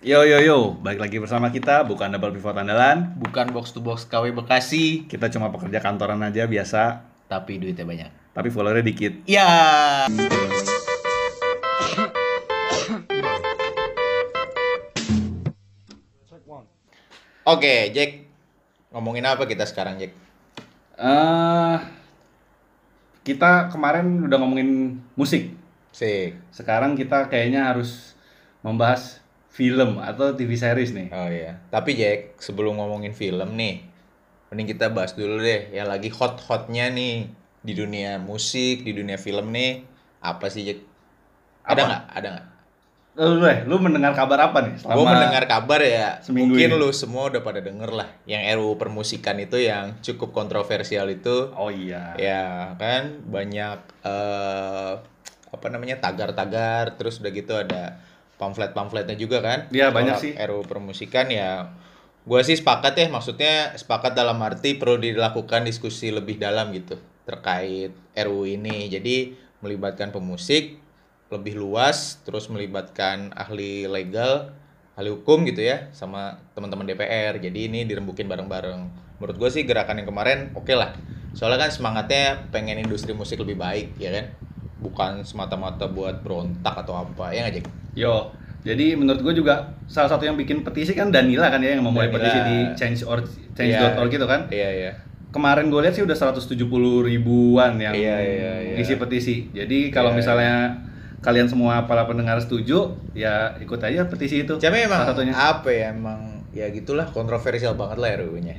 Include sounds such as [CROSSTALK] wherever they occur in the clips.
Yo yo yo, balik lagi bersama kita bukan double pivot andalan. Bukan box to box KW Bekasi, Kita cuma pekerja kantoran aja biasa, tapi duitnya banyak. tapi followernya dikit. Ya. Oke, Jack. Ngomongin apa kita sekarang, Jack? eh kita kemarin udah ngomongin musik. Sik. Sekarang kita kayaknya harus membahas film atau TV series nih. Oh iya. Tapi Jack, sebelum ngomongin film nih, mending kita bahas dulu deh yang lagi hot-hotnya nih di dunia musik, di dunia film nih. Apa sih, Jack? Ada nggak? Ada nggak? Lu, eh, lu mendengar kabar apa nih? Gue mendengar kabar ya, seminggu mungkin ini. lu semua udah pada denger lah, yang RUU permusikan itu yang cukup kontroversial itu, Oh iya. ya kan banyak eh apa namanya tagar-tagar, terus udah gitu ada pamflet-pamfletnya juga kan? Iya, banyak sih. RUU permusikan ya, gue sih sepakat ya, maksudnya sepakat dalam arti perlu dilakukan diskusi lebih dalam gitu terkait RUU ini, jadi melibatkan pemusik lebih luas, terus melibatkan ahli legal, ahli hukum gitu ya, sama teman-teman DPR. Jadi ini dirembukin bareng-bareng. Menurut gue sih gerakan yang kemarin oke lah. Soalnya kan semangatnya pengen industri musik lebih baik, ya kan? Bukan semata-mata buat berontak atau apa, ya nggak Jack? Yo, jadi menurut gue juga salah satu yang bikin petisi kan Danila kan ya yang memulai Danila. petisi di change or change.org gitu kan. Iya, iya. Kemarin gue lihat sih udah 170 ribuan yang Iya, iya, iya. ngisi petisi. Jadi kalau Iya, misalnya kalian semua para pendengar setuju, ya ikut aja petisi itu. Cuma emang salah satunya. apa ya, emang ya gitulah kontroversial banget lah RUU-nya.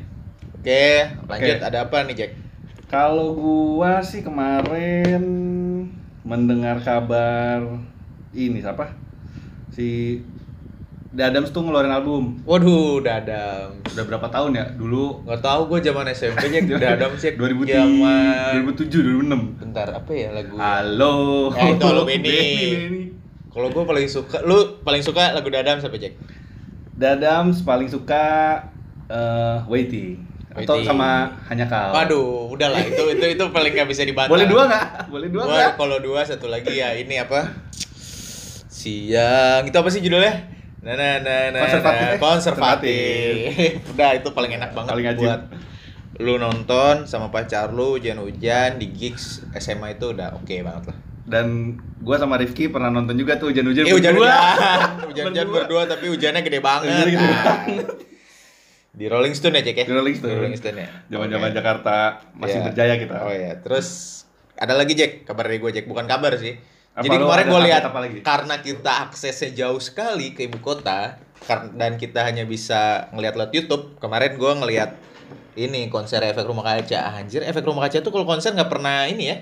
Oke, lanjut. Oke. Ada apa nih Jack? Kalau gua sih kemarin mendengar kabar ini siapa? Si Dadams tuh ngeluarin album. Waduh, dadam. Udah berapa tahun ya? Dulu Nggak tahu gue zaman SMP nya [LAUGHS] dadam sih 2000 zaman 2007 2006. bentar apa ya lagu Halo. Ya, itu Halo [LAUGHS] Benny. Benny. kalau gue paling suka lu paling suka lagu dadam siapa Jack Dadams paling suka eh Waiting atau sama hanya kau. waduh udahlah itu itu itu paling nggak bisa dibantah Boleh dua nggak? Boleh dua nggak? kalau dua satu lagi ya ini apa siang itu apa sih judulnya nah nah nah nah Konservatif, nah, konservatif [LAUGHS] udah itu paling enak banget Paling ajib. buat lu nonton sama pacar lu hujan-hujan di gigs SMA itu udah oke banget lah Dan gua sama Rifki pernah nonton juga tuh hujan-hujan. Eh hujan berdua. hujan, hujan hujan Berdua. berdua tapi hujannya gede banget. Hujannya gede Nah. Di Rolling Stone ya cek ya? Di Rolling Stone. Di Rolling Stone ya. Zaman-zaman Oke. Jakarta masih Iya. berjaya kita. Oh iya, terus ada lagi Jack, kabar dari gue Jack, bukan kabar sih. Apa Jadi kemarin gue lihat apa lagi? karena kita aksesnya jauh sekali ke ibu kota dan kita hanya bisa ngelihat lewat YouTube. Kemarin gue ngelihat ini konser efek rumah kaca. Anjir, efek rumah kaca tuh kalau konser nggak pernah ini ya,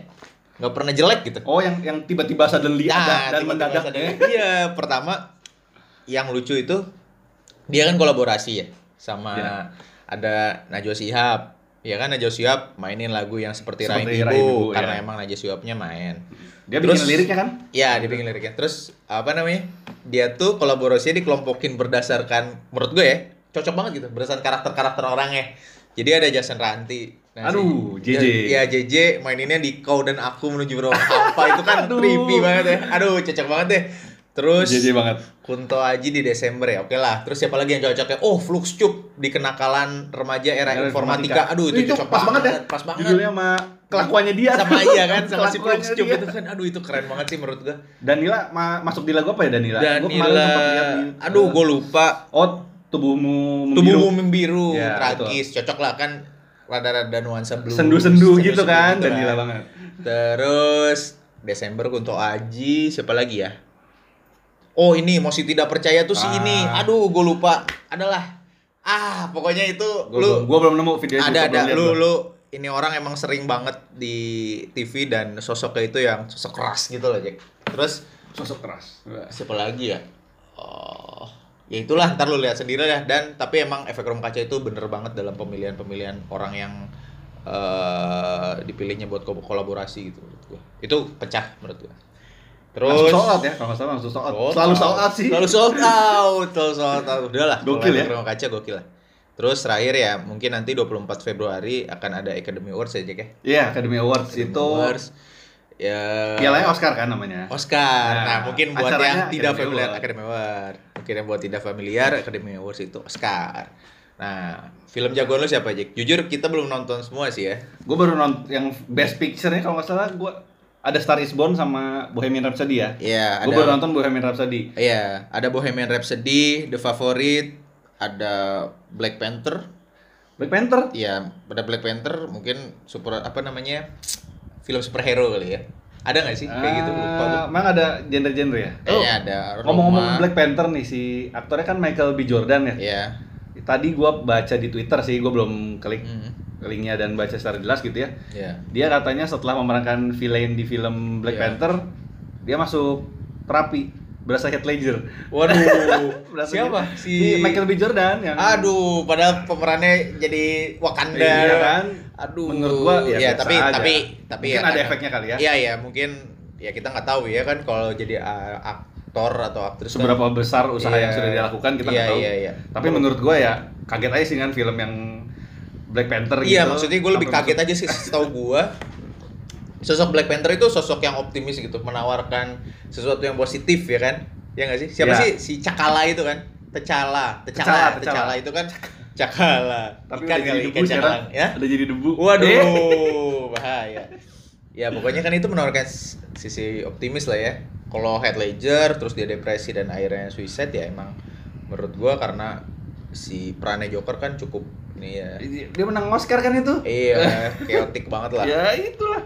nggak pernah jelek gitu. Oh, yang yang tiba-tiba suddenly ada dan Nah, tiba-tiba mendadak sadar. Iya, pertama yang lucu itu dia kan kolaborasi ya sama Iya. ada Najwa Shihab. Ya kan Najwa Shihab mainin lagu yang seperti, Seperti Rain Rain Ibu Ibu, karena ya. emang Najwa Shihabnya main. Dia Terus- bikin liriknya kan? Ya, dia bikin liriknya. Terus apa namanya? Dia tuh kolaborasinya dikelompokin berdasarkan menurut gue ya, cocok banget gitu berdasarkan karakter-karakter orangnya. Jadi ada Jason Ranti. Aduh, si- JJ. Iya, JJ maininnya di Kau dan Aku menuju beruang hampa itu kan Aduh. creepy banget ya. Aduh, cocok banget deh. Terus JJ banget. Kunto Aji di Desember ya, oke lah. Terus siapa lagi yang cocoknya? Oh, Flux Cup di kenakalan remaja era Era informatika. informatika. Aduh, itu, Itu cocok pas banget ya. Pas banget. Judulnya sama kelakuannya dia. sama iya kan, sama si Flux Cup itu kan. Aduh, itu keren banget sih menurut gua. Danila ma- masuk di lagu apa ya Danila? Gua Danila, di aduh gue lupa. Oh, tubuhmu membiru. Tubuhmu membiru, Ya, tragis, cocok lah kan. Rada-rada nuansa blues. Sendu-sendu gitu kan, gitu Danila banget. Terus Desember Kunto Aji, siapa lagi ya? Oh ini masih tidak percaya tuh si Ah. ini. Aduh, gue lupa. Adalah ah pokoknya itu Gua, lu belum- gua belum nemu video ada ada lu lu ini orang emang sering banget di TV dan sosoknya itu yang sosok keras gitu loh Jack. Terus sosok keras. siapa lagi ya? Oh, ya itulah ntar lu lihat sendiri ya dan tapi emang efek rumah kaca itu bener banget dalam pemilihan-pemilihan orang yang eh dipilihnya buat ko- kolaborasi gitu menurut gua. Itu pecah menurut gua. Terus Terus sold out ya, kalau nggak salah langsung sold out. Sold Selalu sold out sih. Selalu sold out, selalu sold out. Udah lah. Gokil kalau ya. rumah kaca gokil lah. Terus terakhir ya mungkin nanti 24 Februari akan ada Academy Awards ya Jack ya. Iya, Academy Awards itu Awards. ya Pialanya Oscar kan namanya. Oscar. Nah, Nah, mungkin buat yang tidak Academy familiar Award. Academy Award. Mungkin yang buat tidak familiar Academy Awards itu Oscar. Nah, film jagoan lu siapa, Jack? Jujur kita belum nonton semua sih ya. Gue baru nonton yang Best Picture-nya kalau nggak salah gue ada Star is Born sama Bohemian Rhapsody ya. Iya, Gue ada baru nonton Bohemian Rhapsody. Iya, ada Bohemian Rhapsody, The Favorite, ada Black Panther. Black Panther. Iya, ada Black Panther, mungkin super apa namanya? Film superhero kali ya. Ada nggak sih kayak gitu? Lupa Ah, gue. Emang ada genre-genre ya? Kayaknya ada. Ngomong-ngomong. Black Panther nih si aktornya kan Michael B Jordan ya. Iya. Tadi gua baca di Twitter sih, gua belum klik Hmm. Linknya dan baca secara jelas gitu ya. Iya. Dia katanya setelah memerankan villain di film Black Iya. Panther, dia masuk terapi berasa Heath Ledger. Waduh, [LAUGHS] Berasa siapa? gitu. Si Michael B Jordan yang Aduh, padahal pemerannya jadi Wakanda. Iya kan? Aduh. Menurut gua ya Iya, biasa tapi aja. tapi tapi Mungkin ya ada kadang- efeknya kali ya. Iya, iya, mungkin ya kita nggak tahu ya kan kalau jadi uh, aktor atau aktris kan- seberapa besar usaha Iya. yang sudah dilakukan kita Iya, nggak tahu. iya, iya. Tapi menurut gua ya kaget aja sih dengan film yang Black Panther Iya, gitu. maksudnya gue lebih kaget aja sih setahu gue. Sosok Black Panther itu sosok yang optimis gitu, menawarkan sesuatu yang positif ya kan? Ya nggak sih? Siapa Iya. sih si Cakala itu kan? Tecala, Tecala. Tecala itu kan Cakala. Tapi ikan kali, ikan cakalang, ya. Udah jadi debu. Waduh, Eh, bahaya. Ya pokoknya kan itu menawarkan sisi optimis lah ya. Kalau Heath Ledger terus dia depresi dan akhirnya suicide ya emang menurut gua karena si perannya Joker kan cukup ini ya. dia menang Oscar kan itu? Iya, [LAUGHS] chaotic banget lah. Ya itulah.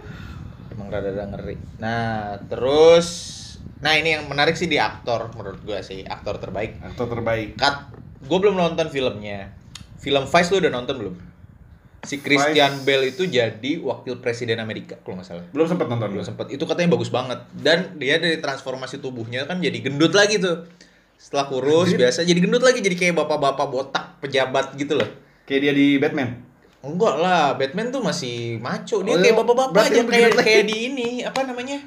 Emang rada-rada ngeri. Nah, terus nah ini yang menarik sih di aktor menurut gua sih, aktor terbaik. Aktor terbaik. Kat, gua belum nonton filmnya. Film Vice lu udah nonton belum? Si Christian Bale itu jadi wakil presiden Amerika kalau nggak salah. Belum sempat nonton Belum sempet. Itu katanya bagus banget. Dan dia dari transformasi tubuhnya kan jadi gendut lagi tuh. Setelah kurus Anjir. biasa jadi gendut lagi jadi kayak bapak-bapak botak pejabat gitu loh. Kayak dia di Batman. Enggak lah, Batman tuh masih maco. Dia Oh, kayak iya. bapak-bapak aja kayak kayak di ini apa namanya?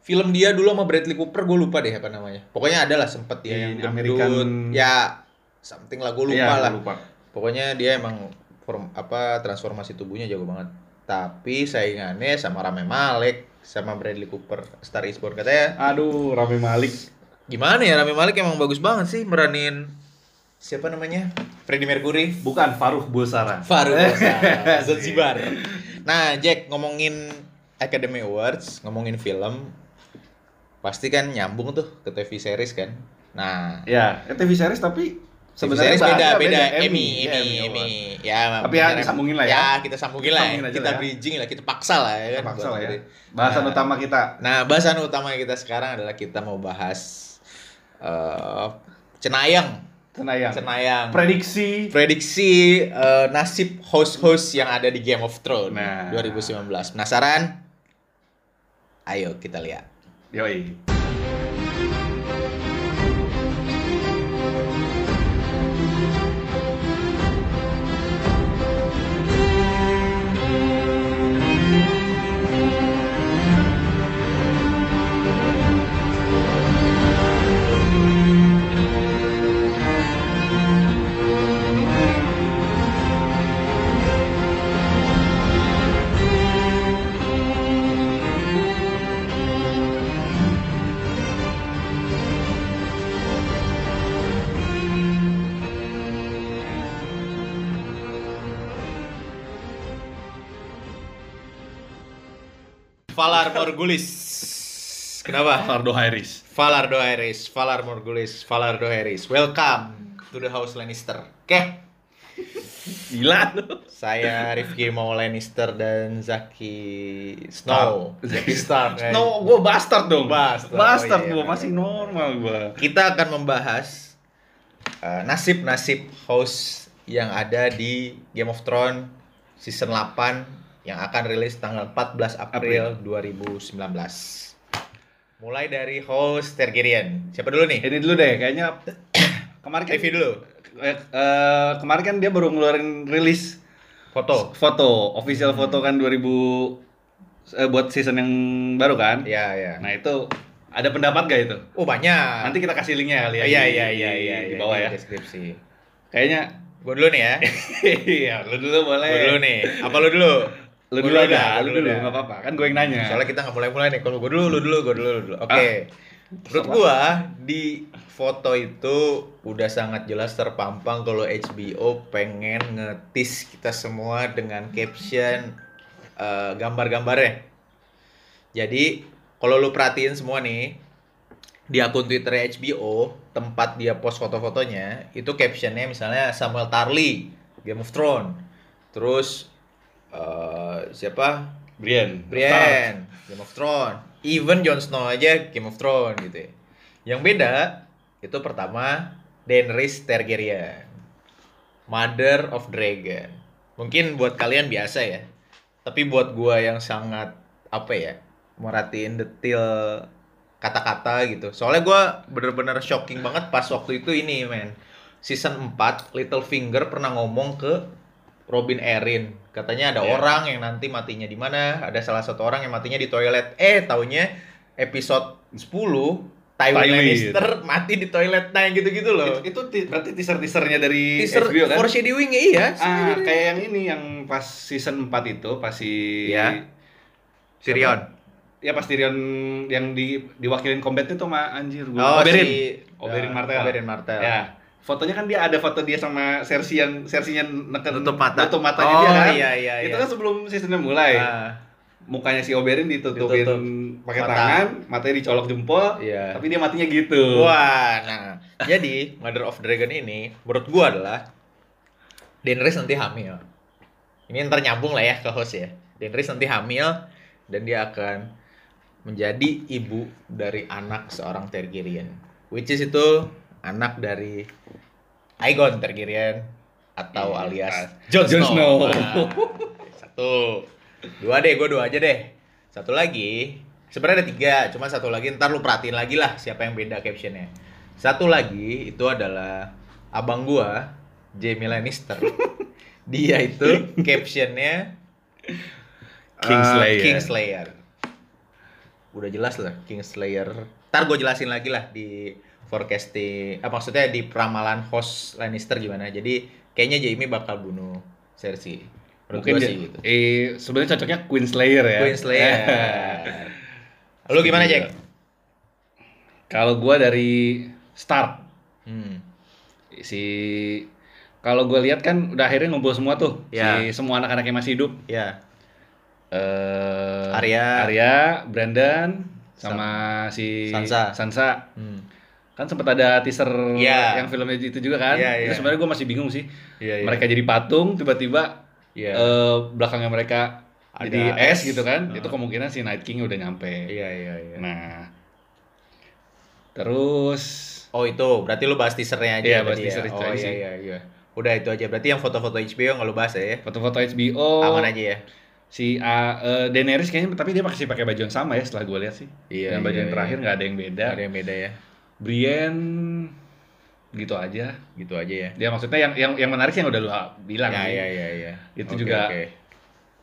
Film dia dulu sama Bradley Cooper gue lupa deh apa namanya. Pokoknya ada lah sempet dia Di yang. American- Ya something lah gue lupa Iya, lah. Lupa. Pokoknya dia emang form, apa transformasi tubuhnya jago banget. Tapi saingannya sama Rame Malek sama Bradley Cooper Star is Born katanya Aduh, Rami Malik. gimana ya Rame Malek emang bagus banget sih meranin siapa namanya Freddie Mercury Bukan Faruh Bulsara. Faru [LAUGHS] Zanzibar. Nah, Jack ngomongin Academy Awards, ngomongin film, pasti kan nyambung tuh ke TV series kan. Nah, Ya, eh, TV series tapi sebenarnya series beda, beda, Emmy, Emmy, Emmy. Award. Ya, Tapi ya bener, disambungin lah ya. Ya, kita sambungin lah. Sambungin kita lah ya. bridging lah, kita paksa lah ya kan. Paksa lah ya. Bahasan Nah, utama kita. Nah, bahasan utama kita sekarang adalah kita mau bahas eh Cenayang. Cenayang. Cenayang. Prediksi prediksi eh, nasib host-host yang ada di Game of Thrones Nah. 2019. Penasaran? Ayo kita lihat. Yoi. Valar Morgulis. Kenapa? Fardo Harris. Valar Dohaeris, Valar Morgulis, Valar Dohaeris. Welcome to the House Lannister. Oke, Gila lu. saya Rifki mau Lannister dan Zaki Snow. Zaki Stark. eh. No, gua bastard dong. Bastard. Bastard Oh, iya, gua, bener. masih normal gua. kita akan membahas uh, nasib-nasib host yang ada di Game of Thrones season 8 yang akan rilis tanggal 14 April, 2019. Mulai dari host Targaryen. Siapa dulu nih? Ini dulu deh, kayaknya [COUGHS] kemarin kan Review dulu. eh, eh, kemarin kan dia baru ngeluarin rilis Foto. foto, official Hmm. foto kan 2000 eh, buat season yang baru kan. Ya, ya. Nah, itu ada pendapat gak itu? Oh, banyak. Nanti kita kasih linknya kali ya. Iya, iya, iya, iya, di iya, bawah di ya. Deskripsi. Kayaknya Gue dulu nih ya. [LAUGHS] iya, lu dulu boleh. Gue dulu nih. Apa lu dulu? Lu Gua dulu aja, lu dulu nggak apa-apa. Kan gue yang nanya. Soalnya kita nggak mulai-mulai nih. Kalau gue dulu, lu dulu, gue dulu, lu dulu. Oke. Ah. Menurut gua di foto itu udah sangat jelas terpampang kalau HBO pengen ngetis kita semua dengan caption eh, gambar-gambarnya. Jadi kalau lu perhatiin semua nih di akun Twitter HBO tempat dia post foto-fotonya itu captionnya misalnya Samuel Tarly Game of Thrones terus eh, siapa Brian. Brian, Game of Thrones. Even Jon Snow aja Game of Thrones gitu ya. Yang beda itu pertama Daenerys Targaryen. Mother of Dragon. Mungkin buat kalian biasa ya. Tapi buat gua yang sangat apa ya? merhatiin detail kata-kata gitu. Soalnya gua bener-bener shocking banget pas waktu itu ini, men. Season 4 Littlefinger pernah ngomong ke Robin Erin. Katanya ada Iya. orang yang nanti matinya di mana, ada salah satu orang yang matinya di toilet. Eh, taunya episode 10 Tywin Tywin. Lannister mati di toilet. Nah, yang gitu-gitu loh. Itu, itu ti- berarti teaser-teasernya dari Teaser HBO kan? foreshadowing iya. Ah, kayak yang ini yang pas season 4 itu pas si Iya. Sirion. Ya pas Tyrion yang di diwakilin combat itu sama anjir Oh. Oberyn. si- Oberyn Martell. Oberyn Martell. Ya. Fotonya kan dia ada foto dia sama Cersei yang Cersei-nya neken Tutup mata. Tutup matanya Oh, dia kan. iya, iya, Itu iya. kan sebelum seasonnya mulai. Ah, Mukanya si Oberyn ditutupin Ditutup. pakai Mata. tangan, matanya dicolok jempol, Iya. tapi dia matinya gitu. Wah, nah, jadi Mother of Dragon ini menurut gua adalah Daenerys nanti hamil. Ini ntar nyambung lah ya ke host ya. Daenerys nanti hamil dan dia akan menjadi ibu dari anak seorang Targaryen. Which is itu anak dari Aegon Targaryen atau Iya, alias ah, Jon Snow. Snow. Nah, [LAUGHS] satu. Dua deh, gue dua aja deh. Satu lagi, sebenarnya ada tiga, cuma satu lagi ntar lu perhatiin lagi lah siapa yang beda captionnya. Satu lagi itu adalah abang gua, Jaime Lannister. [LAUGHS] Dia itu captionnya [LAUGHS] Kingslayer. eh, Kingslayer. Udah jelas lah Kingslayer. Ntar gue jelasin lagi lah di forecasting, apa maksudnya di peramalan host Lannister gimana. Jadi kayaknya Jaime bakal bunuh Cersei. Menurut Mungkin dia, sih gitu. eh sebenarnya cocoknya Queen Slayer ya. Queen Slayer. [LAUGHS] Lu gimana, Jack? Kalau gua dari start Hmm. si kalau gue lihat kan udah akhirnya ngumpul semua tuh Ya. si semua anak-anak yang masih hidup Ya. eh Arya. Arya, Brandon sama si Sansa. Sansa. Hmm. Kan sempat ada teaser Iya. yang filmnya itu juga kan. Iya, iya. Itu sebenarnya gue masih bingung sih. Iya, iya. Mereka jadi patung tiba-tiba Iya. eh, belakangnya mereka Ada jadi es. es gitu kan. Heeh. Itu kemungkinan si Night King udah nyampe. Iya, iya, iya. Nah. Terus Oh itu, berarti lu bahas teasernya aja Iya, tadi bahas ya? teaser itu Oh iya, iya, iya. Udah itu aja, berarti yang foto-foto HBO nggak lu bahas ya? foto-foto HBO Aman aja ya? si uh, eh, Daenerys kayaknya tapi dia masih pakai baju yang sama ya setelah gue lihat sih. Iya, Dan baju iya, yang terakhir iya. nggak ada yang beda. Ada yang beda ya? Brienne gitu aja. Gitu aja ya? Dia maksudnya yang yang yang menarik sih yang udah lu bilang Ya, sih. ya, ya, ya. Itu Oke, juga- Oke,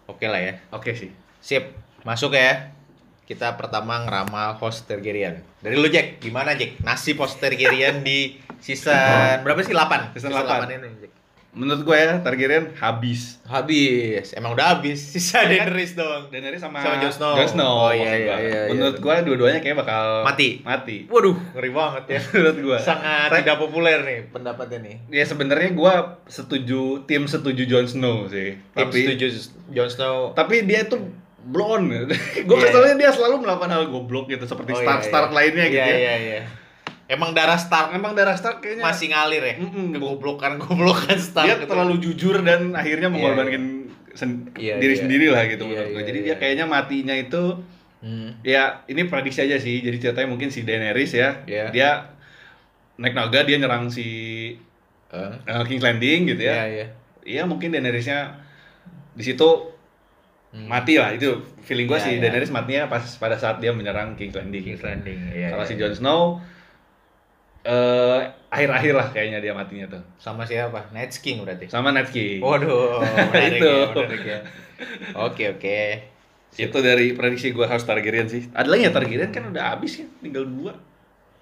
Oke lah ya. Oke sih. Sip, masuk ya. Kita pertama ngeramal host Targaryen. Dari lu Jack, gimana Jack? Nasib host Targaryen di season [LAUGHS] berapa sih? 8? Season 8. ini Jack. Menurut gue ya Targaryen habis. Habis, emang udah habis. [LAUGHS] Sisa Iya kan? Daenerys doang. Daenerys sama, Sama Jon Snow. Jon Snow, Oh, iya, iya, iya, iya. Menurut gue dua-duanya kayak bakal Mati. Mati. Waduh, ngeri banget ya. [LAUGHS] Menurut gue. Sangat Sa- tidak populer nih pendapatnya nih. Ya sebenarnya gue setuju tim setuju Jon Snow sih. Tim tapi setuju Jon Snow. tapi dia itu blonde. [LAUGHS] gue Iya, keselnya dia selalu melakukan hal goblok gitu seperti Oh, Stark iya, Stark iya. lainnya gitu Iya, ya. iya, iya. Emang darah Stark Emang darah Stark kayaknya masih ngalir ya? Mm-mm. Kegoblokan-goblokan Stark. dia gitu. terlalu jujur dan akhirnya Iya, mengorbankan sen- Iya, diri iya. sendiri lah gitu Iya, menurut gue. iya, Jadi iya. dia kayaknya matinya itu Hmm. ya ini prediksi aja sih. Jadi ceritanya mungkin si Daenerys ya, Iya. dia naik naga dia nyerang si Eh, uh, King's Landing gitu Iya, ya. iya. Iya mungkin Daenerysnya di situ Hmm. mati lah itu feeling gue Iya, si iya. Daenerys matinya pas pada saat dia menyerang King's Landing. King's Landing. Iya, Kalau iya, si iya. Jon Snow eh akhir-akhir lah kayaknya dia matinya tuh. sama siapa? Night King berarti. Sama Ned King. Waduh, [LAUGHS] menarik Itu. ya, menarik ya. Oke, oke. Itu dari prediksi gue harus Targaryen sih. Ada lagi ya Targaryen kan udah habis ya, tinggal dua.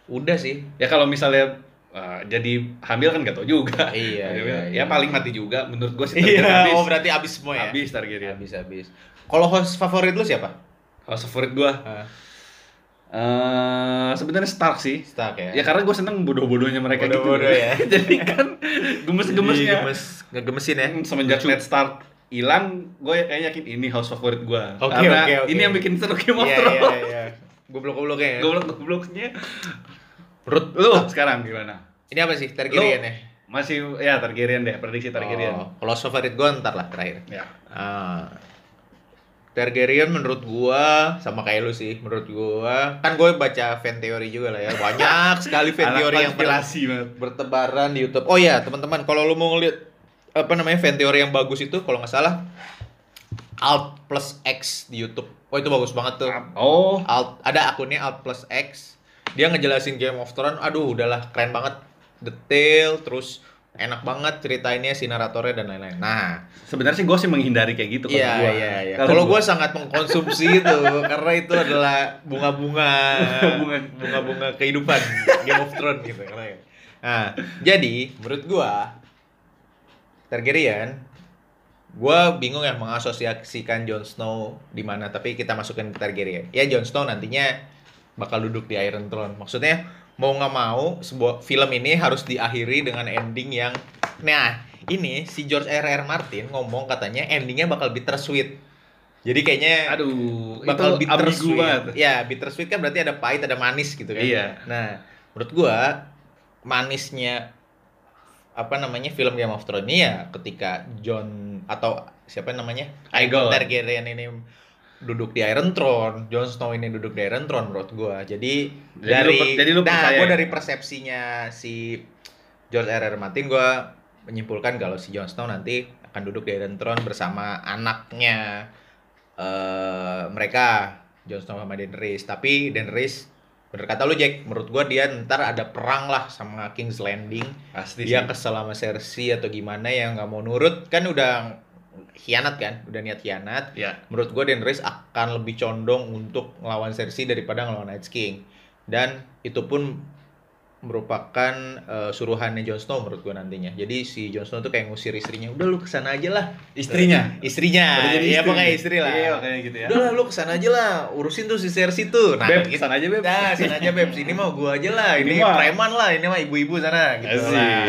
Udah sih. Ya kalau misalnya eh, jadi hamil kan gak tau juga. Iya, iya, [LAUGHS] Ya iya. paling mati juga menurut gue sih. Iya, habis. oh berarti abis semua ya? Habis Targaryen. Habis habis. Kalau host favorit lu siapa? House favorit gue eh sebenarnya Stark sih. Stark ya. Ya karena gue seneng bodoh-bodohnya mereka Bodoh-bodoh gitu. ya. [LAUGHS] Jadi kan gemes-gemesnya. Gemes, ngegemesin ya. Hmm, Semenjak Ned Stark hilang, gue kayak yakin ini house favorit gue. Oke, Karena oke, oke. ini yang bikin seru Game of Iya, Thrones. iya, iya. Goblok-gobloknya ya. Goblok-gobloknya. Menurut Lu sekarang gimana? ini apa sih? Targaryen ya? Masih ya Targaryen deh, prediksi Targaryen. Oh, kalau favorit gua ntar lah terakhir. Ya. Ah. Targaryen menurut gua sama kayak lu sih, menurut gua kan gue baca fan teori juga lah ya. Banyak [LAUGHS] sekali fan teori yang ber- konspirasi banget. bertebaran di YouTube. Oh iya, teman-teman, kalau lu mau ngeliat apa namanya fan teori yang bagus itu kalau nggak salah Alt plus X di YouTube. Oh itu bagus banget tuh. Oh, Alt ada akunnya Alt plus X. Dia ngejelasin Game of Thrones. Aduh, udahlah keren banget. Detail terus enak banget ceritainnya si naratornya dan lain-lain. Nah, sebenarnya sih gue sih menghindari kayak gitu kalau iya gua. iya iya. Kalau gue sangat mengkonsumsi [LAUGHS] itu karena itu adalah bunga-bunga Bunga. bunga-bunga kehidupan Game of Thrones gitu keren. Nah, jadi menurut gua Targaryen gua bingung ya mengasosiasikan Jon Snow di mana tapi kita masukin ke Targaryen. Ya Jon Snow nantinya bakal duduk di Iron Throne. Maksudnya mau nggak mau sebuah film ini harus diakhiri dengan ending yang nah ini si George R. R. Martin ngomong katanya endingnya bakal bittersweet. Jadi kayaknya aduh, bakal itu bittersweet. banget. Ya, bittersweet kan berarti ada pahit, ada manis gitu kan. Iya. Nah, menurut gua manisnya apa namanya film Game of Thrones ini ya ketika John atau siapa namanya Aegon. Targaryen ini duduk di Iron Throne, Jon Snow ini duduk di Iron Throne menurut gua. Jadi, Jadi dari lu jadi lu nah, ya? dari persepsinya si George R. R. Martin gua menyimpulkan kalau si Jon Snow nanti akan duduk di Iron Throne bersama anaknya eh mereka Jon Snow sama Daenerys tapi Daenerys bener kata lu Jack menurut gua dia ntar ada perang lah sama King's Landing Pasti dia sih. kesel sama Cersei atau gimana yang nggak mau nurut kan udah khianat kan udah niat khianat Ya. menurut gue Daenerys akan lebih condong untuk ngelawan Cersei daripada ngelawan Night King dan itu pun merupakan eh, suruhannya Jon Snow menurut gue nantinya jadi si Jon Snow tuh kayak ngusir istrinya udah lu ke sana aja lah Istrinya. istrinya iya pokoknya istri lah Iya, kayak gitu ya. udah lah lu ke sana aja lah urusin tuh si Cersei tuh nah Beb, gitu. ke sana aja, Beb. nah ke sana aja beb sini mau gua aja lah ini, Ini mah- preman lah ini mah ibu-ibu sana gitu Asik. lah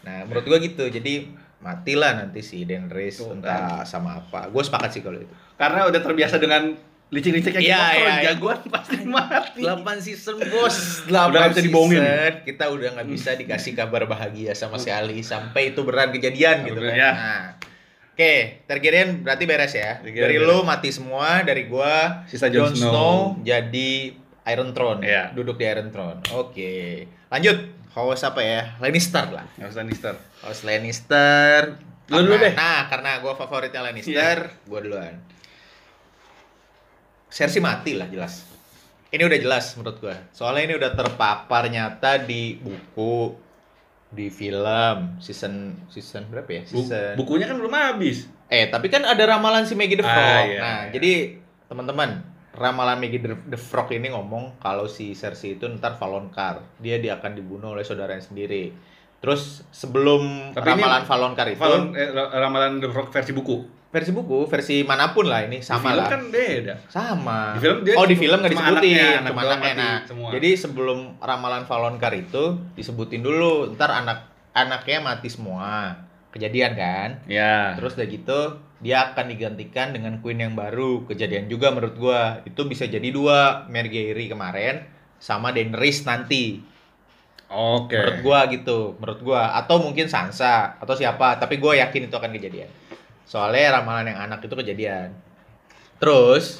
nah menurut gua gitu jadi matilah nanti si Daenerys Tuh, entah sama apa gue sepakat sih kalau itu Karena udah terbiasa dengan licik-licik kayak Iya, iya, iya. jagoan pasti mati. 8 season bos 8 Udah bisa dibohongin. season, kita udah nggak bisa dikasih kabar bahagia sama sekali sampai itu beneran kejadian gitu kan Ya. nah Oke, Targaryen berarti beres ya. Targaryen Dari lu mati semua, dari gua Sisa Jon Snow. Snow jadi Iron Throne. Iya. Duduk di Iron Throne. Oke. Lanjut. House apa ya? Lannister lah. Usah Lannister. House Lannister. Lu dulu deh. Nah, karena gua favoritnya Lannister, gua duluan. Cersei mati lah jelas. Ini udah jelas menurut gua. Soalnya ini udah terpapar nyata di buku, di film, season season berapa ya? Season bukunya kan belum habis. Eh, tapi kan ada ramalan si Maggie the Ah, Frog. iya, nah, iya. jadi teman-teman, ramalan Maggie the, Frog ini ngomong kalau si Cersei itu ntar Valonqar, dia dia akan dibunuh oleh saudaranya sendiri. Terus sebelum Tapi ramalan Valonqar itu Valon, eh, ramalan The Rock versi buku. versi buku, versi mana pun lah ini sama Di film lah. kan beda. Sama. Di film dia oh, di film nggak disebutin, anaknya, anak cuma doang anaknya. Nah, semua. jadi sebelum ramalan Valonqar itu disebutin dulu, ntar anak anaknya mati semua. Kejadian kan? Ya. Terus udah gitu dia akan digantikan dengan queen yang baru. Kejadian juga menurut gua. Itu bisa jadi dua, Margaery kemarin sama Daenerys nanti. Oke. Menurut gua gitu, menurut gua atau mungkin Sansa atau siapa, tapi gua yakin itu akan kejadian. Soalnya ramalan yang anak itu kejadian. Terus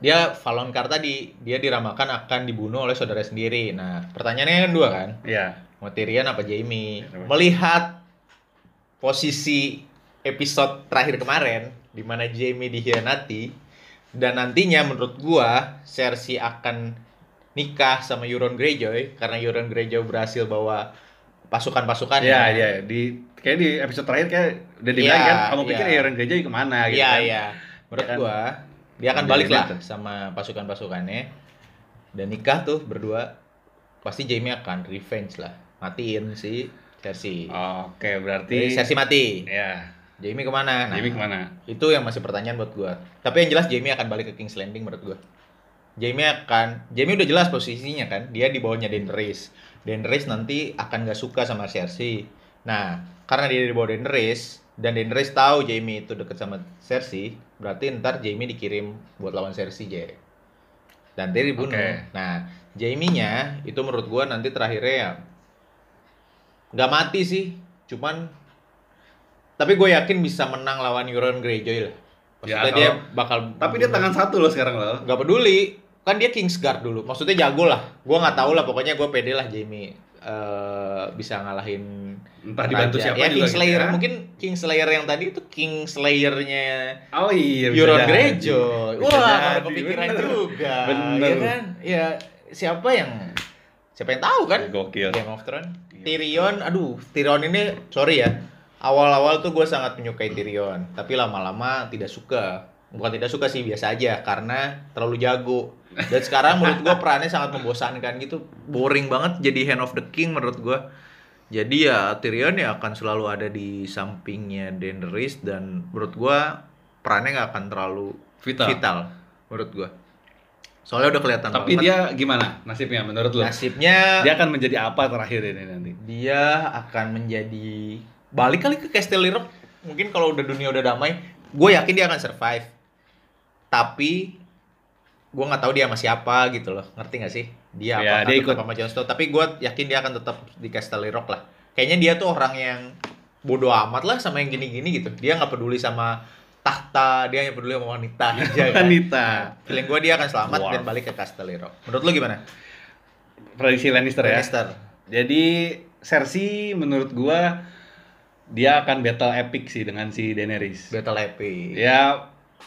dia Valonqar tadi dia diramalkan akan dibunuh oleh saudara sendiri. Nah, pertanyaannya kan dua kan? Iya. Mau Tyrion apa Jamie? Kenapa? Melihat posisi episode terakhir kemarin di mana Jamie dikhianati dan nantinya menurut gua Cersei akan nikah sama Euron Greyjoy karena Euron Greyjoy berhasil bawa pasukan-pasukan Iya, iya. Di kayak di episode terakhir kayak udah dibilang Iya, kan, kamu pikir iya. Aaron Greyjoy ke mana gitu Iya, kan. iya. Menurut Ya kan? gua dia akan balik lah sama pasukan-pasukannya dan nikah tuh berdua pasti Jamie akan revenge lah matiin si Cersei. Oke, Jadi berarti Cersei mati. ya. Jamie ke mana? Nah, Jamie ke mana? Itu yang masih pertanyaan buat gua. Tapi yang jelas Jamie akan balik ke King's Landing menurut gua. Jamie akan Jamie udah jelas posisinya kan, dia di bawahnya Daenerys. Daenerys nanti akan gak suka sama Cersei. Nah, karena dia di bawah Daenerys dan Daenerys tahu Jamie itu deket sama Cersei, berarti ntar Jamie dikirim buat lawan Cersei, Jay. Dan dia dibunuh. Oke. Nah, Jamie-nya itu menurut gua nanti terakhirnya ya nggak mati sih, cuman tapi gue yakin bisa menang lawan Euron Greyjoy lah. Ya, Maksudnya dia kalau- bakal Tapi dia tangan satu loh sekarang loh. nggak peduli kan dia Kingsguard dulu maksudnya jago lah gue nggak tahu lah pokoknya gue pede lah Jamie eh, bisa ngalahin Entah dibantu raja. siapa ya juga Kingslayer gitu ya. mungkin Kingslayer yang tadi itu Kingslayernya Oh iya, Euron. Greyjoy wah jadi, baru kepikiran bener. juga Bener. ya kan ya siapa yang siapa yang tahu kan Gokil. Game of Thrones. Tyrion. Aduh Tyrion ini sorry ya awal-awal tuh gue sangat menyukai Tyrion tapi lama-lama tidak suka. Bukan tidak suka sih biasa aja karena terlalu jago. Dan sekarang menurut gue perannya sangat membosankan gitu boring banget jadi hand of the king menurut gue jadi ya Tyrion ya akan selalu ada di sampingnya Daenerys dan menurut gue perannya nggak akan terlalu Vital. menurut gue soalnya udah kelihatan Tapi banget. dia gimana nasibnya menurut lo? nasibnya Dia akan menjadi apa terakhir ini nanti? dia akan menjadi balik kali ke Castle Rock mungkin kalau udah dunia udah damai gue yakin dia akan survive. Tapi gue nggak tahu dia sama siapa gitu loh. Ngerti nggak sih? Dia Ya, apa dia ikut. sama Jon Snow? Tapi gue yakin dia akan tetap di Castle Rock lah. Kayaknya dia tuh orang yang bodoh amat lah sama yang gini-gini gitu. Dia nggak peduli sama tahta dia hanya peduli sama wanita [LAUGHS] aja kan Wanita. feeling gue dia akan selamat Wow. dan balik ke Castle Rock menurut lu gimana Prediksi Lannister ya. Lannister Jadi Cersei menurut gua dia akan battle epic sih dengan si Daenerys. battle epic Ya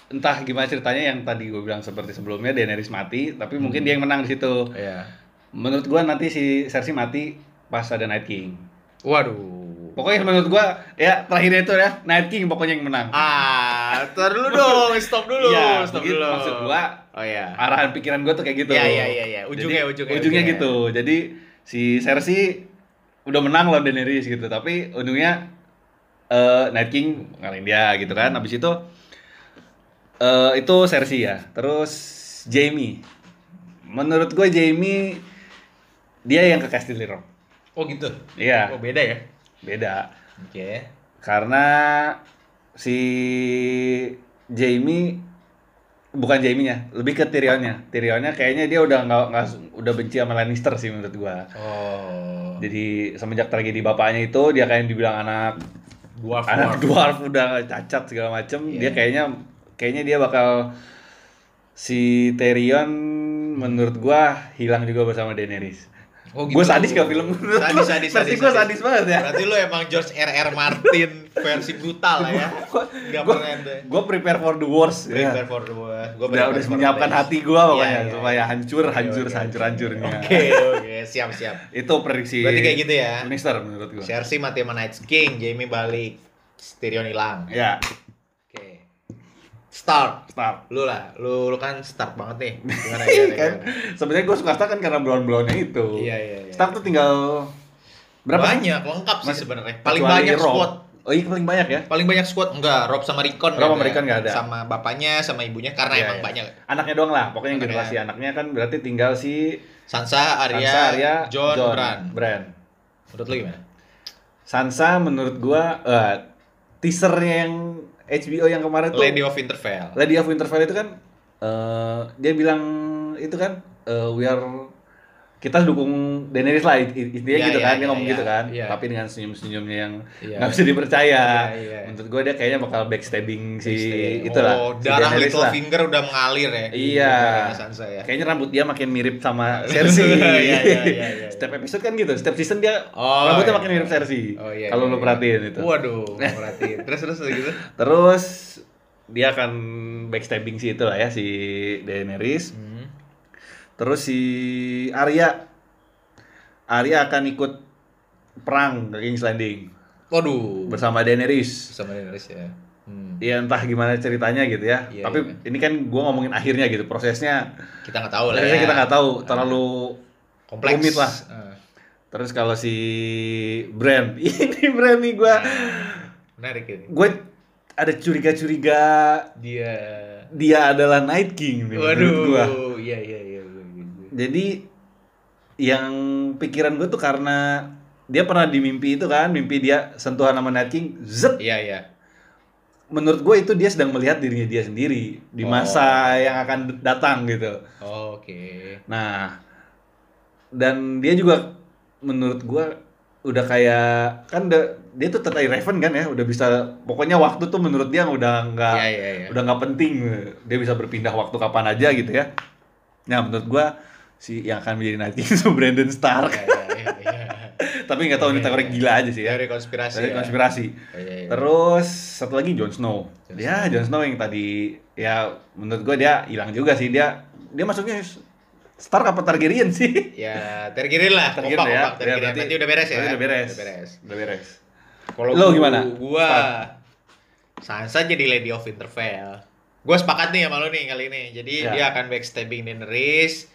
entah gimana ceritanya yang tadi gue bilang seperti sebelumnya Daenerys mati, tapi mungkin dia yang menang di situ. Iya. Menurut gua nanti si Cersei mati pas ada Night King. Waduh. Pokoknya menurut gua ya terakhirnya itu ya Night King pokoknya yang menang. Ah, tar dulu dong, [LAUGHS] stop dulu, Iya, stop begitu dulu. maksud gua. Oh iya. Arahan pikiran gua tuh kayak gitu. Iya, iya, iya, iya. Ujungnya, Jadi, ujungnya, ujungnya ujungnya. gitu. Jadi si Cersei udah menang lawan Daenerys gitu, tapi ujungnya eh Night King ngalahin dia gitu kan. Habis itu eh itu Cersei ya. Terus Jaime. Menurut gue Jaime dia yang ke Castle Rock. Oh gitu. Iya, Oh beda ya. Beda. Oke. Karena si Jamie bukan Jamie-nya, lebih ke Tyrionnya. Tyrionnya kayaknya dia udah nggak nggak udah benci sama Lannister sih menurut gua. Oh. Jadi semenjak tragedi bapaknya itu dia kayak dibilang anak Dwarf anak dwarf. dwarf udah cacat segala macem. Iya. Dia kayaknya kayaknya dia bakal si Tyrion menurut gua hilang juga bersama Daenerys. Oh Gue sadis ke film Sadis, sadis, sadis. gue sadis banget ya. Berarti lu emang George R.R. Martin versi brutal lah ya. Gak [LAUGHS] Gua-. Gue prepare for the worst. ya. Prepare for the worst. Gua udah udah menyiapkan hati gua pokoknya Iya, iya, supaya iya. hancur Oke, hancur oke, hancur oke. hancurnya Oke, oke, siap, siap. itu prediksi Berarti kayak gitu ya. Lannister menurut gua Cersei mati sama Night King, Jamie balik, Tyrion hilang. ya Oke. Start. start Lu lah, lu, lu kan start banget nih. [LAUGHS] Gimana Iya gimana? kan sebenarnya gua suka start kan karena brown brownnya itu Iya, iya, iya. start tuh tinggal berapa? Banyak, lengkap sih sebenarnya. Paling banyak Rob. squad. oh iya paling banyak ya Paling banyak squad enggak, Rob sama Rickon Rob sama Rickon nggak ada. Sama bapaknya, sama ibunya karena Iya, emang iya. banyak. anaknya doang lah pokoknya Anaknya. generasi anaknya kan berarti tinggal si Sansa, Arya, Sansa, Arya, John, Bran. Bran. Menurut lu gimana? Sansa menurut gua eh, teasernya yang HBO yang kemarin tuh Lady of Winterfell. Lady of Winterfell itu kan eh dia bilang itu kan eh, we are kita dukung Daenerys lah intinya Iya, gitu iya, kan dia iya, ngomong iya. gitu kan Iya. tapi dengan senyum-senyumnya yang Iya. nggak bisa dipercaya Iya, iya. menurut gue dia kayaknya bakal backstabbing si Backstage. itulah Oh, si darah Daenerys. Littlefinger udah mengalir ya. Iya. Sansa ya. Kayaknya rambut dia makin mirip sama [LAUGHS] Cersei. Iya, iya, iya, iya, iya. Setiap episode kan gitu, setiap season dia Oh, rambutnya iya. makin mirip Cersei. Oh iya. Kalau iya, lu iya. perhatiin itu. Waduh, [LAUGHS] perhatiin. Terus terus gitu. Terus dia akan backstabbing si itu lah ya si Daenerys. Hmm. Terus si Arya Arya akan ikut perang ke King's Landing Waduh. bersama Daenerys. Bersama Daenerys ya. Hmm. Ya entah gimana ceritanya gitu ya. Iya, Tapi iya. ini kan gua ngomongin akhirnya gitu. Prosesnya Kita nggak tahu lah ya. kita nggak tahu terlalu kompleks rumit lah. Eh. Terus kalau si brand, [LAUGHS] ini brand nih gue, Menarik ini. gue ada curiga-curiga Dia dia adalah Night King nih, menurut gua. Waduh, iya iya iya. Jadi yang pikiran gue tuh karena dia pernah di mimpi itu kan, mimpi dia sentuhan sama Night King, zet. Iya iya. Menurut gue itu dia sedang melihat dirinya dia sendiri di masa yang akan datang gitu. Oke. Nah, dan dia juga menurut gua udah kayak kan udah, dia tuh tetap Raven kan ya, udah bisa pokoknya waktu tuh menurut dia udah nggak Iya iya iya. udah nggak penting, dia bisa berpindah waktu kapan aja gitu ya. Nah, menurut gua si yang akan menjadi King [LAUGHS] itu Brandon Stark. Iya iya iya. [LAUGHS] Tapi nggak tahu ini teori gila aja sih ya. Teori konspirasi. Teori ya. konspirasi. Iya, iya. Terus satu lagi Jon Snow. Jon ya, Jon Snow yang tadi ya menurut gua dia hilang juga sih dia. Dia masuknya Stark apa Targaryen sih? Ya, Targaryen lah. [LAUGHS] Targaryen kompak, ya. kompak, Targaryen. Ya, berarti- berarti udah beres ya? berarti udah beres. Udah beres. Udah beres. Kalau Lo gimana? Gua Sansa jadi Lady of Winterfell. Gua sepakat nih sama lo nih kali ini. Jadi Ya. dia akan backstabbing Daenerys.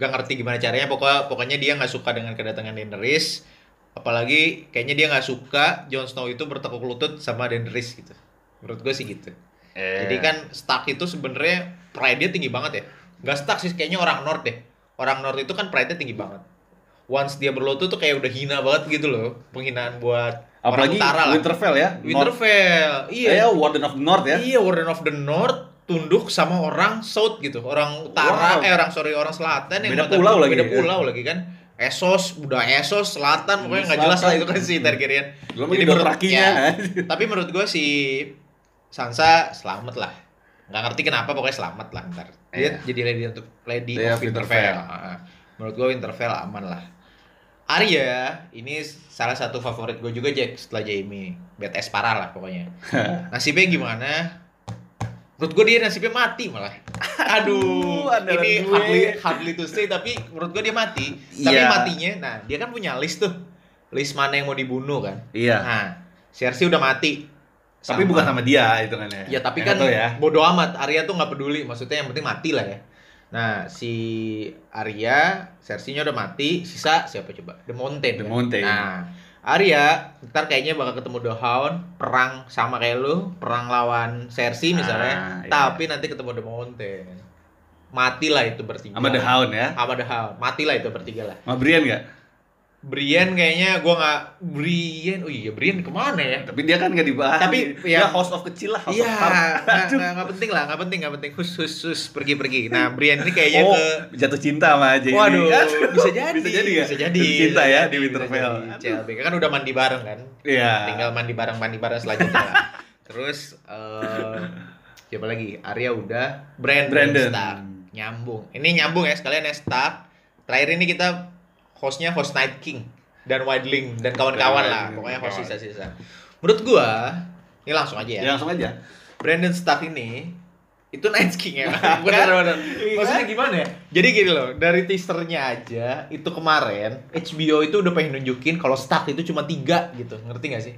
Gak ngerti gimana caranya. Pokoknya pokoknya dia nggak suka dengan kedatangan Daenerys. Apalagi kayaknya dia nggak suka Jon Snow itu bertekuk lutut sama Daenerys gitu. Menurut gue sih gitu. Eh, Jadi kan Stark itu sebenarnya pride-nya tinggi banget ya. Gak Stark sih kayaknya orang North deh. Orang North itu kan pride-nya tinggi banget. Once dia berlutut tuh kayak udah hina banget gitu loh. Penghinaan buat apalagi orang utara lah. Winterfell ya. Winterfell. North. Iya. Eh, Warden of the North ya. Iya, Warden of the North tunduk sama orang South gitu. Orang utara Wow. eh orang sorry orang selatan yang Beda pulau lagi. Beda pulau lagi kan. Esos, udah Esos, selatan, pokoknya nggak jelas lah itu kan si Targaryen. Jadi menurut- ya, tapi menurut gue si Sansa selamat lah. Nggak ngerti kenapa pokoknya selamat lah ntar. Dia Iya. jadi lady untuk lady Lady of Winterfell. Winterfell. Ah, Menurut gue Winterfell aman lah. Arya ini salah satu favorit gue juga Jack setelah Jaime. Badass parah lah pokoknya. [LAUGHS] Nasibnya gimana? Menurut gue dia nasibnya mati malah. Aduh, andalan ini gue. hardly, hardly to say tapi menurut gue dia mati. Tapi Iya. matinya, nah dia kan punya list tuh. List mana yang mau dibunuh kan. Iya. Nah, Cersei udah mati. Tapi bukan sama dia itu kan ya. Ya tapi Yang kan ya. bodo amat. Arya tuh nggak peduli. Maksudnya yang penting mati lah ya. Nah, si Arya, Cersei-nya udah mati. Sisa siapa coba? The Mountain. The kan? Mountain. Nah, Arya ntar kayaknya bakal ketemu The Hound, perang sama kayak lu, perang lawan Cersei misalnya. Ah, iya. Tapi nanti ketemu The Mountain. Matilah itu bertiga. Sama The Hound ya. Sama The Hound. Matilah itu bertiga lah. Sama Brian nggak? Brian kayaknya gua nggak Brian. Oh iya, Brian ke mana ya? Tapi dia kan nggak dibahas. Tapi, ya ya- house of kecil lah, Iya, nggak penting lah, nggak penting, nggak penting. Hus, hus, hus, pergi, pergi. Nah, Brian ini kayaknya oh, ke jatuh cinta sama aja Waduh, bisa jadi. bisa jadi ya? Bisa jadi. Jatuh cinta ya di Winterfell. CLBK kan udah mandi bareng kan. Iya. Tinggal mandi bareng, mandi bareng selanjutnya. lah. [LAUGHS] Terus eh siapa lagi? Arya udah, Brandon, Brandon. Stark. Nyambung. Ini nyambung ya sekalian ya Stark. Terakhir ini kita hostnya host Night King dan Wildling dan kawan-kawan lah. Pokoknya host sisa-sisa. Menurut gua, ini langsung aja ya. Ya langsung aja. Brandon Stark ini itu Night King ya. [LAUGHS] benar benar. Maksudnya gimana ya? Jadi gini loh, dari teasernya aja itu kemarin HBO itu udah pengen nunjukin kalau Stark itu cuma tiga gitu, ngerti gak sih?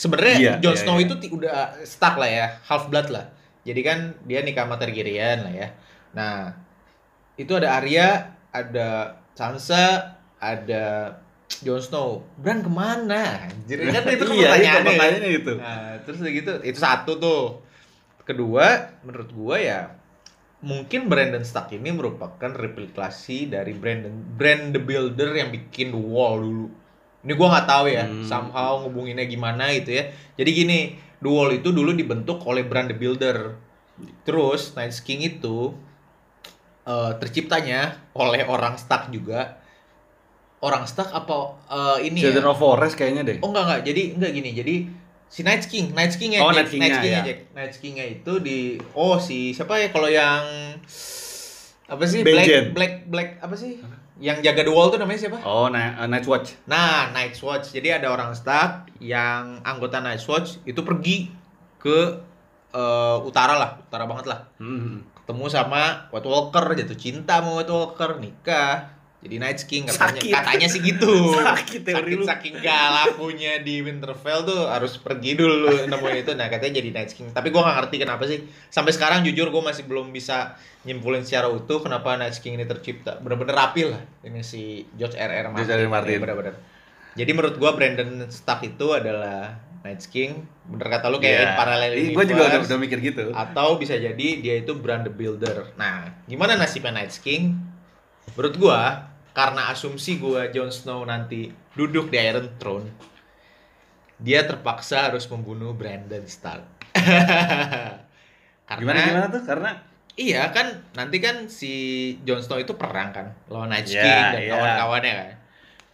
Sebenarnya Iya, Jon iya, Snow iya. itu udah Stark lah ya, half blood lah. Jadi kan dia nikah sama Targaryen lah ya. Nah, itu ada Arya, ada Sansa, ada Jon Snow. Bran ke mana? Anjir, [LAUGHS] kan itu Iya, itu pertanyaannya kan? pertanyaannya itu. Nah, terus gitu, itu satu tuh. Kedua, menurut gua ya mungkin Brandon Stark ini merupakan replikasi dari Brandon Brand the Builder yang bikin The Wall dulu. Ini gua nggak tahu ya, Hmm. somehow ngubunginnya gimana gitu ya. Jadi gini, The Wall itu dulu dibentuk oleh Brand the Builder. Terus Night King itu eh, terciptanya oleh orang Stark juga. Orang Stark apa eh, ini ya? Children of Forest kayaknya deh. Oh enggak enggak, jadi enggak gini. Jadi si Night King, Night King ya, Oh, Jack. Night King-nya, ya. Jack. Night King-nya itu di oh si siapa ya kalau yang apa sih. Black Black Black apa sih? Yang jaga the wall tuh namanya siapa? Oh, Ni- uh, Night Watch. Nah, Night's Watch. Jadi ada orang Stark yang anggota Night's Watch itu pergi ke eh, utara lah, utara banget lah. Hmm. Ketemu sama White Walker, jatuh cinta sama White Walker, nikah. Jadi Night King katanya Sakit. katanya sih gitu Sakit teori lu. saking gak lakunya di Winterfell tuh harus pergi dulu nemuin itu nah katanya jadi Night King tapi gua nggak ngerti kenapa sih sampai sekarang jujur gua masih belum bisa nyimpulin secara utuh kenapa Night King ini tercipta bener-bener rapi lah ini si George R. R. Martin, George R. R. Martin. Ya, bener-bener jadi menurut gua Brandon Stark itu adalah Night King bener kata lu kayak Iya. paralel Ih, gua juga udah, udah mikir gitu. atau bisa jadi dia itu brand builder. Nah, gimana nasibnya Night King? Menurut gua, karena asumsi gua Jon Snow nanti duduk di Iron Throne, dia terpaksa harus membunuh Brandon Stark. [LAUGHS] karena Gimana gimana tuh? Karena iya kan nanti kan si Jon Snow itu perang kan lawan Night Iya, King dan iya. kawan-kawannya kan.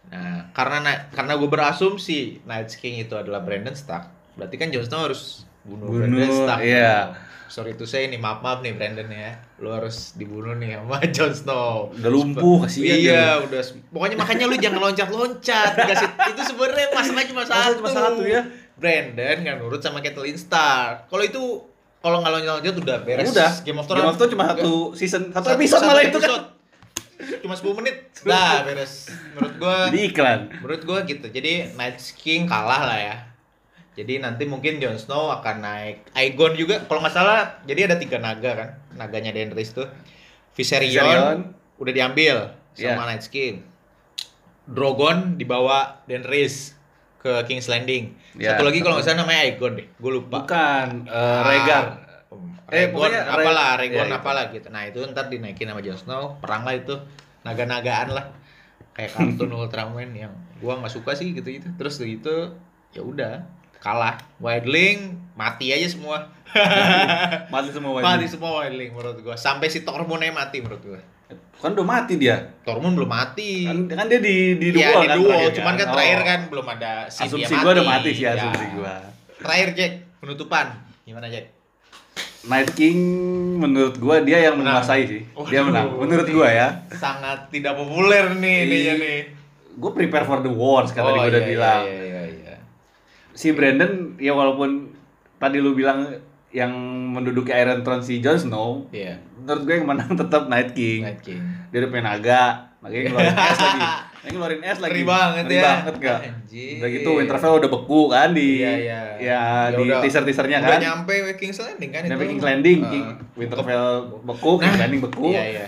Nah, karena Na- karena gue berasumsi Night King itu adalah Brandon Stark, berarti kan Jon Snow harus bunuh, Bunuh, Brandon Stark. iya. Sorry itu saya nih maaf maaf nih Brandon ya, lu harus dibunuh nih sama [LAUGHS] Jon Snow. udah lumpuh kasihan iya, udah. Pokoknya makanya lu jangan loncat-loncat. Dikasih itu sebenarnya masalah cuma Masalah satu. cuma satu ya. Brandon nggak nurut sama Catelyn Stark. Kalau itu kalau nggak loncat-loncat udah beres. Udah. Game of Thrones. Game of Thrones cuma satu season, satu episode malah itu kan. Cuma 10 menit. Dah beres. Menurut gua Jadi iklan. menurut gua gitu. Jadi Night King kalah lah ya. Jadi nanti mungkin Jon Snow akan naik Aegon juga kalau nggak salah. Jadi ada tiga naga kan. Naganya Daenerys tuh. Viserion, Viserion. udah diambil sama Iya. Night King. Drogon dibawa Daenerys ke King's Landing. Iya. Satu lagi kalau nggak salah namanya Aegon deh. Gue lupa. Bukan eh, Ah, Rhaegar. Eh, Rhaegon, pokoknya Rhae- apalah, Rhaegon itu. apalah gitu. Nah, itu ntar dinaikin sama Jon Snow, perang lah itu. Naga-nagaan lah. Kayak kartun [LAUGHS] Ultraman yang gua nggak suka sih gitu-gitu. Terus gitu ya udah kalah. Wildling mati aja semua. Mati semua [LAUGHS] mati wajib. semua Wildling menurut gua. Sampai si Tormund mati menurut gua. Kan udah mati dia. Tormund belum mati. Kan, kan dia di di Iya, duel di kan terakhir cuman kan Oh. terakhir kan belum ada dia asumsi gua udah mati sih Ya. asumsi gua. Terakhir Jack, penutupan. Gimana Jack? Night King menurut gua dia yang Menang. menguasai sih. Dia Waduh, menang. Menurut gua ya. Sangat tidak populer nih Iya. dia nih. Gue prepare for the wars kata Oh, gua udah iya, bilang. Iya, iya, iya. Si Brandon ya walaupun tadi lu bilang yang menduduki Iron Throne si Jon Snow, Iya, menurut gue yang menang [LAUGHS] tetap Night King. Night King. Dia udah punya naga, naganya ngeluarin es lagi. [LAUGHS] Dia ngeluarin es lagi. Ngeri banget Ngeri ya. banget gak? Anjir. Udah gitu Winterfell udah beku kan di Iya, iya. ya, Ya di udah- teaser-teasernya Udah kan. nyampe King's Landing kan Nyampe itu. King's Landing, Heeh. King Winterfell beku, King's Nah, Landing beku. Iya, iya.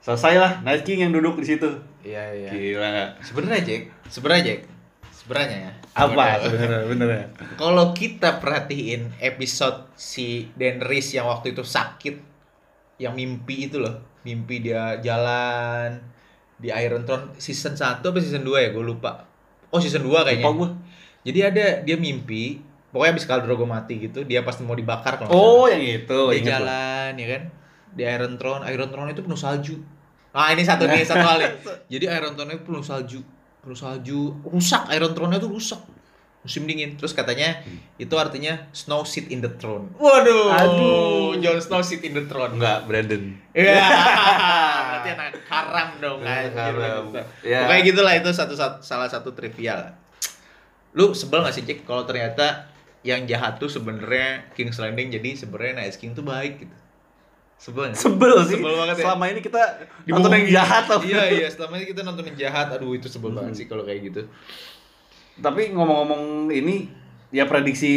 Selesai lah Night King yang duduk di situ. Iya, iya. Gila gak? Sebenarnya Jack, sebenarnya Jack. Sebenarnya ya. Apa Sebenarnya. benernya? Kalau kita perhatiin episode si Daenerys yang waktu itu sakit, yang mimpi itu loh, mimpi dia jalan di Iron Throne season 1 apa season 2 ya, gue lupa. Oh season 2 kayaknya. Lupa gua. Jadi ada dia mimpi, pokoknya abis Khal Drogo mati gitu, dia pasti mau dibakar kalau Oh, yang itu, dia jalan ya kan di Iron Throne, Iron Throne itu penuh salju. Nah ini satu nih satu hal nih. [LAUGHS] Jadi Iron Throne itu penuh salju, penuh salju, rusak Iron Throne itu rusak musim dingin. Terus katanya itu artinya Snow sit in the throne. Waduh, Aduh. Jon Snow sit in the throne. Enggak, Brandon. Iya. [LAUGHS] Berarti anak haram dong Anak anjir. haram. Ya. Pokoknya gitulah itu satu, satu salah satu trivia lah. Lu sebel gak sih Cik kalau ternyata yang jahat tuh sebenarnya King's Landing jadi sebenarnya Night King tuh baik gitu. Sebel? Sebel sih. Sebel banget ya. Selama ini kita nonton yang jahat tau. Iya iya, selama ini kita nonton yang jahat. Aduh itu sebel banget sih kalau kayak gitu. Tapi ngomong-ngomong ini ya prediksi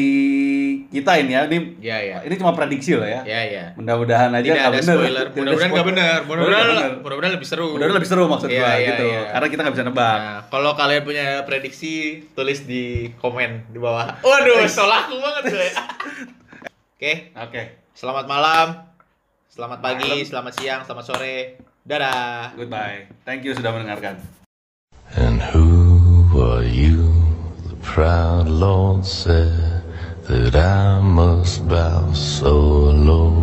kita ini ya. Ini Iya iya. ini cuma prediksi loh ya. Iya iya. Mudah-mudahan aja Tidak nggak ada bener. spoiler. Mudah-mudahan nggak benar. Mudah-mudahan Mudah-mudahan lebih seru. Mudah-mudahan lebih seru maksud Iya, gua iya, gitu. iya. Karena kita nggak bisa nebak. Nah, kalau kalian punya prediksi, tulis di komen di bawah. Waduh, solaku banget gue. [LAUGHS] Oke, Oke. selamat malam, Selamat pagi, Malam. selamat siang, selamat sore. Dadah. Goodbye. Thank you sudah mendengarkan. And who are you? The proud Lord said that I must bow so low.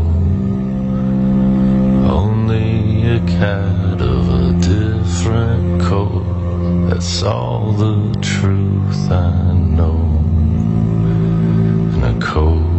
Only a cat of a different coat. That's all the truth I know. And a coat